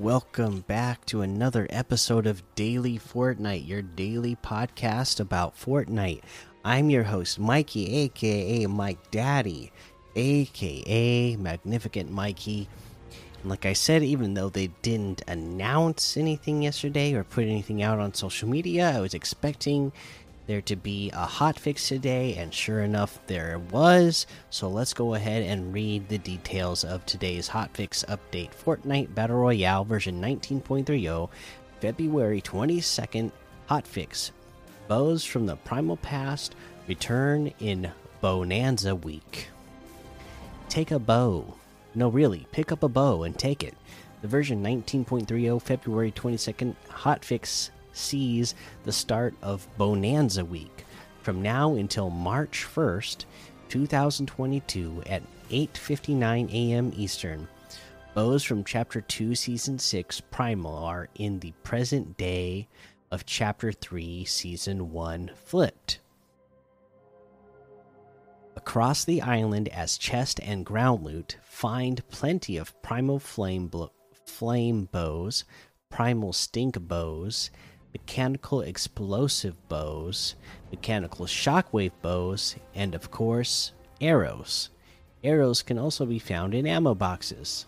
welcome back to another episode of Daily Fortnite, your daily podcast about Fortnite. I'm your host, Mikey, aka Mike Daddy, aka Magnificent Mikey. And like I said, even though they didn't announce anything yesterday or put anything out on social media, I was expecting there to be a hotfix today, and sure enough, there was. So let's go ahead and read the details of today's hotfix update Fortnite Battle Royale version 19.30, February 22nd hotfix. Bows from the Primal Past return in Bonanza Week. Take a bow. No, really, pick up a bow and take it. The version 19.30 February 22nd hotfix sees the start of Bonanza Week from now until March 1st, 2022 at 8:59 a.m. Eastern. Bows from Chapter 2 Season 6 Primal are in the present day of Chapter 3 Season 1 flipped. Across the island as chest and ground loot, find plenty of primal flame flame bows, primal stink bows, mechanical explosive bows, mechanical shockwave bows, and of course, arrows. Arrows can also be found in ammo boxes.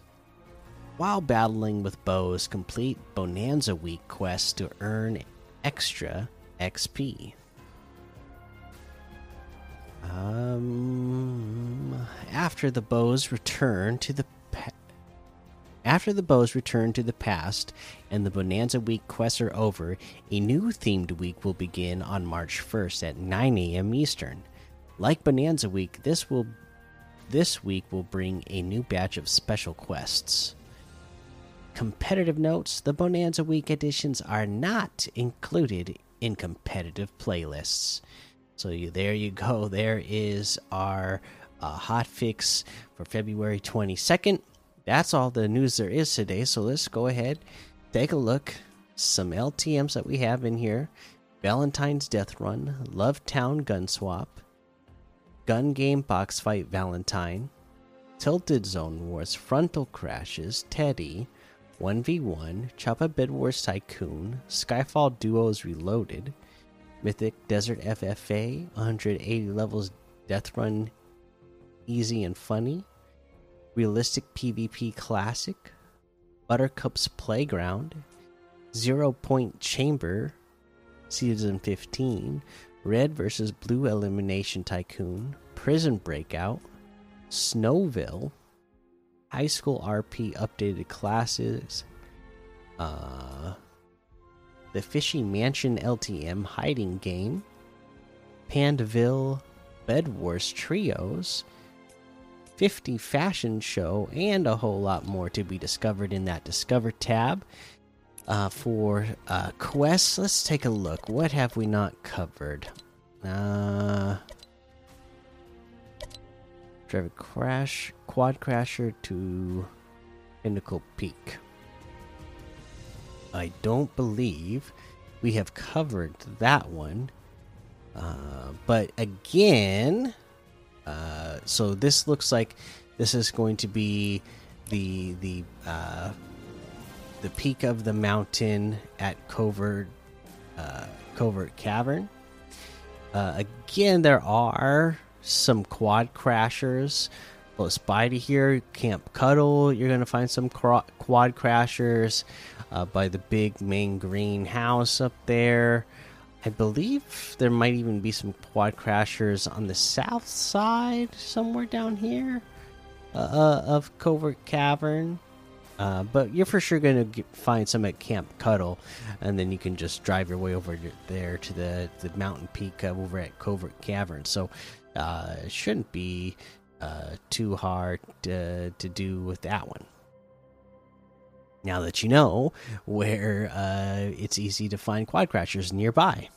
While battling with bows, complete Bonanza Week quests to earn extra XP. Um, after the bows return to the after the bows return to the past and the Bonanza Week quests are over, a new themed week will begin on March 1st at 9 a.m. Eastern. Like Bonanza Week, this will this week will bring a new batch of special quests. Competitive notes: The Bonanza Week editions are not included in competitive playlists. So you, there you go. There is our uh, hot fix for February 22nd that's all the news there is today. So let's go ahead, take a look. Some LTMs that we have in here Valentine's Death Run, Love Town Gun Swap, Gun Game Box Fight Valentine, Tilted Zone Wars, Frontal Crashes, Teddy, 1v1, Choppa Bed Wars Tycoon, Skyfall Duos Reloaded, Mythic Desert FFA, 180 levels Death Run Easy and Funny, Realistic PvP Classic, Buttercup's Playground, Zero Point Chamber, Season 15, Red vs. Blue Elimination Tycoon, Prison Breakout, Snowville, High School RP Updated Classes, uh, The Fishy Mansion LTM Hiding Game, Pandaville Bed Wars Trios, 50 fashion show, and a whole lot more to be discovered in that Discover tab. Uh, for uh, quests, let's take a look. What have we not covered? Uh, drive a crash, quad crasher to Pinnacle Peak. I don't believe we have covered that one. Uh, but again, uh, so this looks like this is going to be the the uh, the peak of the mountain at Covert uh, Covert Cavern. Uh, again, there are some quad crashers close by to here. Camp Cuddle, you're gonna find some quad crashers uh, by the big main greenhouse up there. I believe there might even be some quad crashers on the south side, somewhere down here, uh, uh of Covert Cavern. Uh, but you're for sure going to find some at Camp Cuddle, and then you can just drive your way over there to the, the mountain peak uh, over at Covert Cavern. So uh, it shouldn't be too hard to, to do with that one now that you know where uh, it's easy to find quad crashers nearby.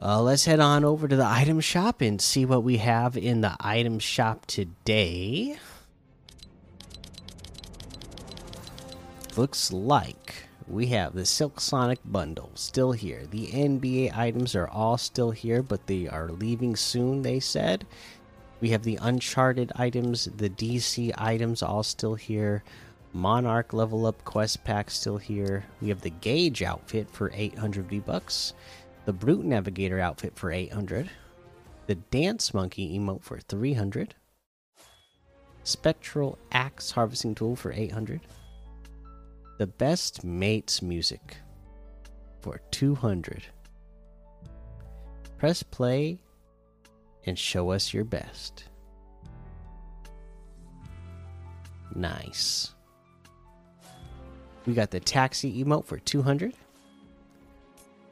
Uh, let's head on over to the item shop and see what we have in the item shop today. Looks like we have the Silk Sonic bundle still here. The NBA items are all still here, but they are leaving soon, they said. We have the Uncharted items, the DC items all still here. Monarch level up quest pack still here. We have the Gauge outfit for 800 V bucks, the Brute Navigator outfit for 800, the Dance Monkey emote for 300, Spectral Axe harvesting tool for 800, the Best Mates music for 200. Press play and show us your best. Nice. We got the taxi emote for 200.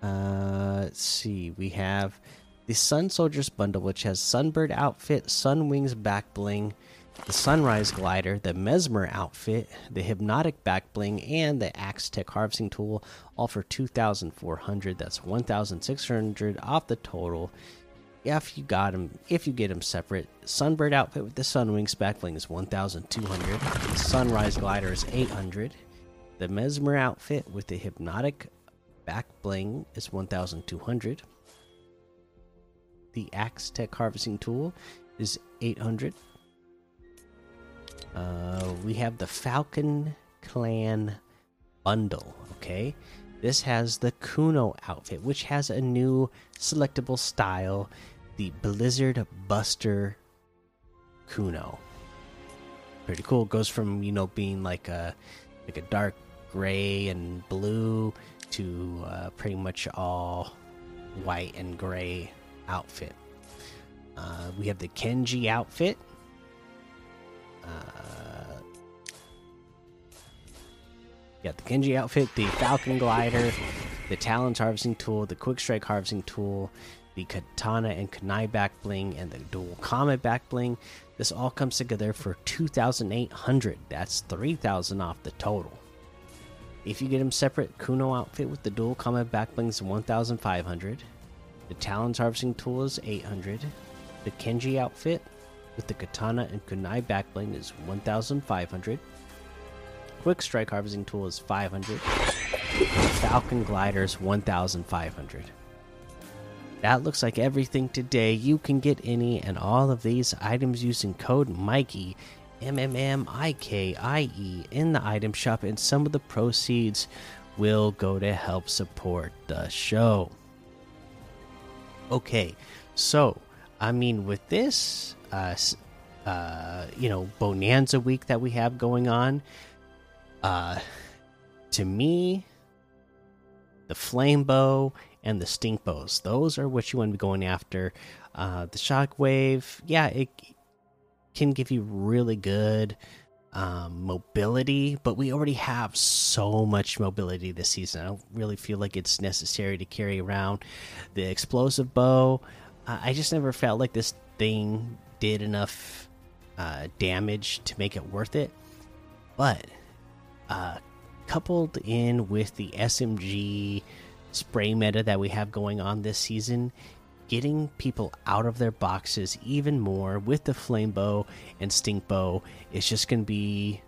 Uh, let's see. We have the Sun Soldiers bundle, which has Sunbird outfit, Sun Wings back bling, the Sunrise glider, the Mesmer outfit, the Hypnotic back bling, and the Axe Tech harvesting tool, all for 2,400. That's 1,600 off the total. If you got them, if you get them separate, Sunbird outfit with the Sun Wings back bling is 1,200. The Sunrise glider is 800. The Mesmer outfit with the Hypnotic back bling is 1200. The Axe Tech harvesting tool is 800. Uh, we have the Falcon Clan bundle. Okay, this has the Kuno outfit, which has a new selectable style, the Blizzard Buster Kuno. Pretty cool. Goes from you know being like a like a dark gray and blue to uh, pretty much all white and gray outfit. Uh, we have the Kenji outfit. Uh, yeah, the Kenji outfit, the Falcon glider, the Talons harvesting tool, the Quick Strike harvesting tool, the Katana and Kunai back bling, and the Dual Comet back bling. This all comes together for 2,800. That's 3,000 off the total. If you get them separate, Kuno outfit with the dual comet backbling is 1,500. The Talons harvesting tool is 800. The Kenji outfit with the katana and kunai backbling is 1,500. Quick strike harvesting tool is 500. Falcon glider is 1,500. That looks like everything today. You can get any and all of these items using code Mikey M M M I K I E in the item shop, and some of the proceeds will go to help support the show. Okay, so I mean, with this, uh, uh, you know, Bonanza week that we have going on, uh, to me, the flame bow and the stink bows, those are what you want to be going after. Uh, the shockwave, yeah, it can give you really good um, mobility, but we already have so much mobility this season. I don't really feel like it's necessary to carry around the explosive bow. I just never felt like this thing did enough uh, damage to make it worth it. But uh, coupled in with the SMG spray meta that we have going on this season, getting people out of their boxes even more with the flame bow and stink bow is just going to be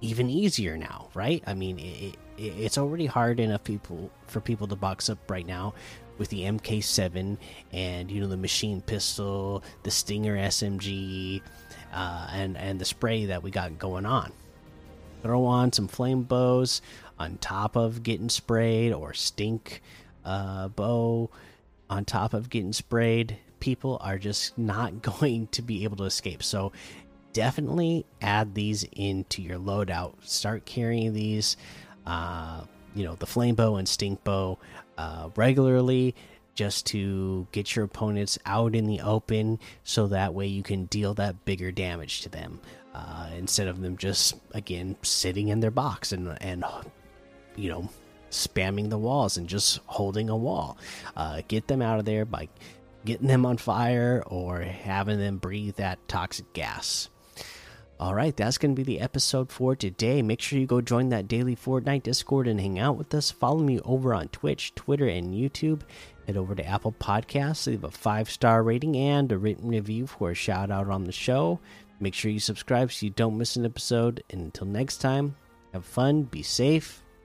even easier now right? I mean it, it, it's already hard enough people for people to box up right now with the mk7 and you know the machine pistol the stinger smg uh, and and the spray that we got going on. Throw on some flame bows on top of getting sprayed or stink uh, bow on top of getting sprayed, people are just not going to be able to escape. So definitely add these into your loadout. Start carrying these, uh, you know, the flame bow and stink bow uh, regularly just to get your opponents out in the open so that way you can deal that bigger damage to them uh, instead of them just again sitting in their box and and you know spamming the walls and just holding a wall. Uh, get them out of there by getting them on fire or having them breathe that toxic gas. All right, that's going to be the episode for today. Make sure you go join that daily Fortnite Discord and hang out with us. Follow me over on Twitch, Twitter, and YouTube. Head over to Apple Podcasts, leave a five star rating and a written review for a shout out on the show. Make sure you subscribe so you don't miss an episode. And until next time, have fun, be safe,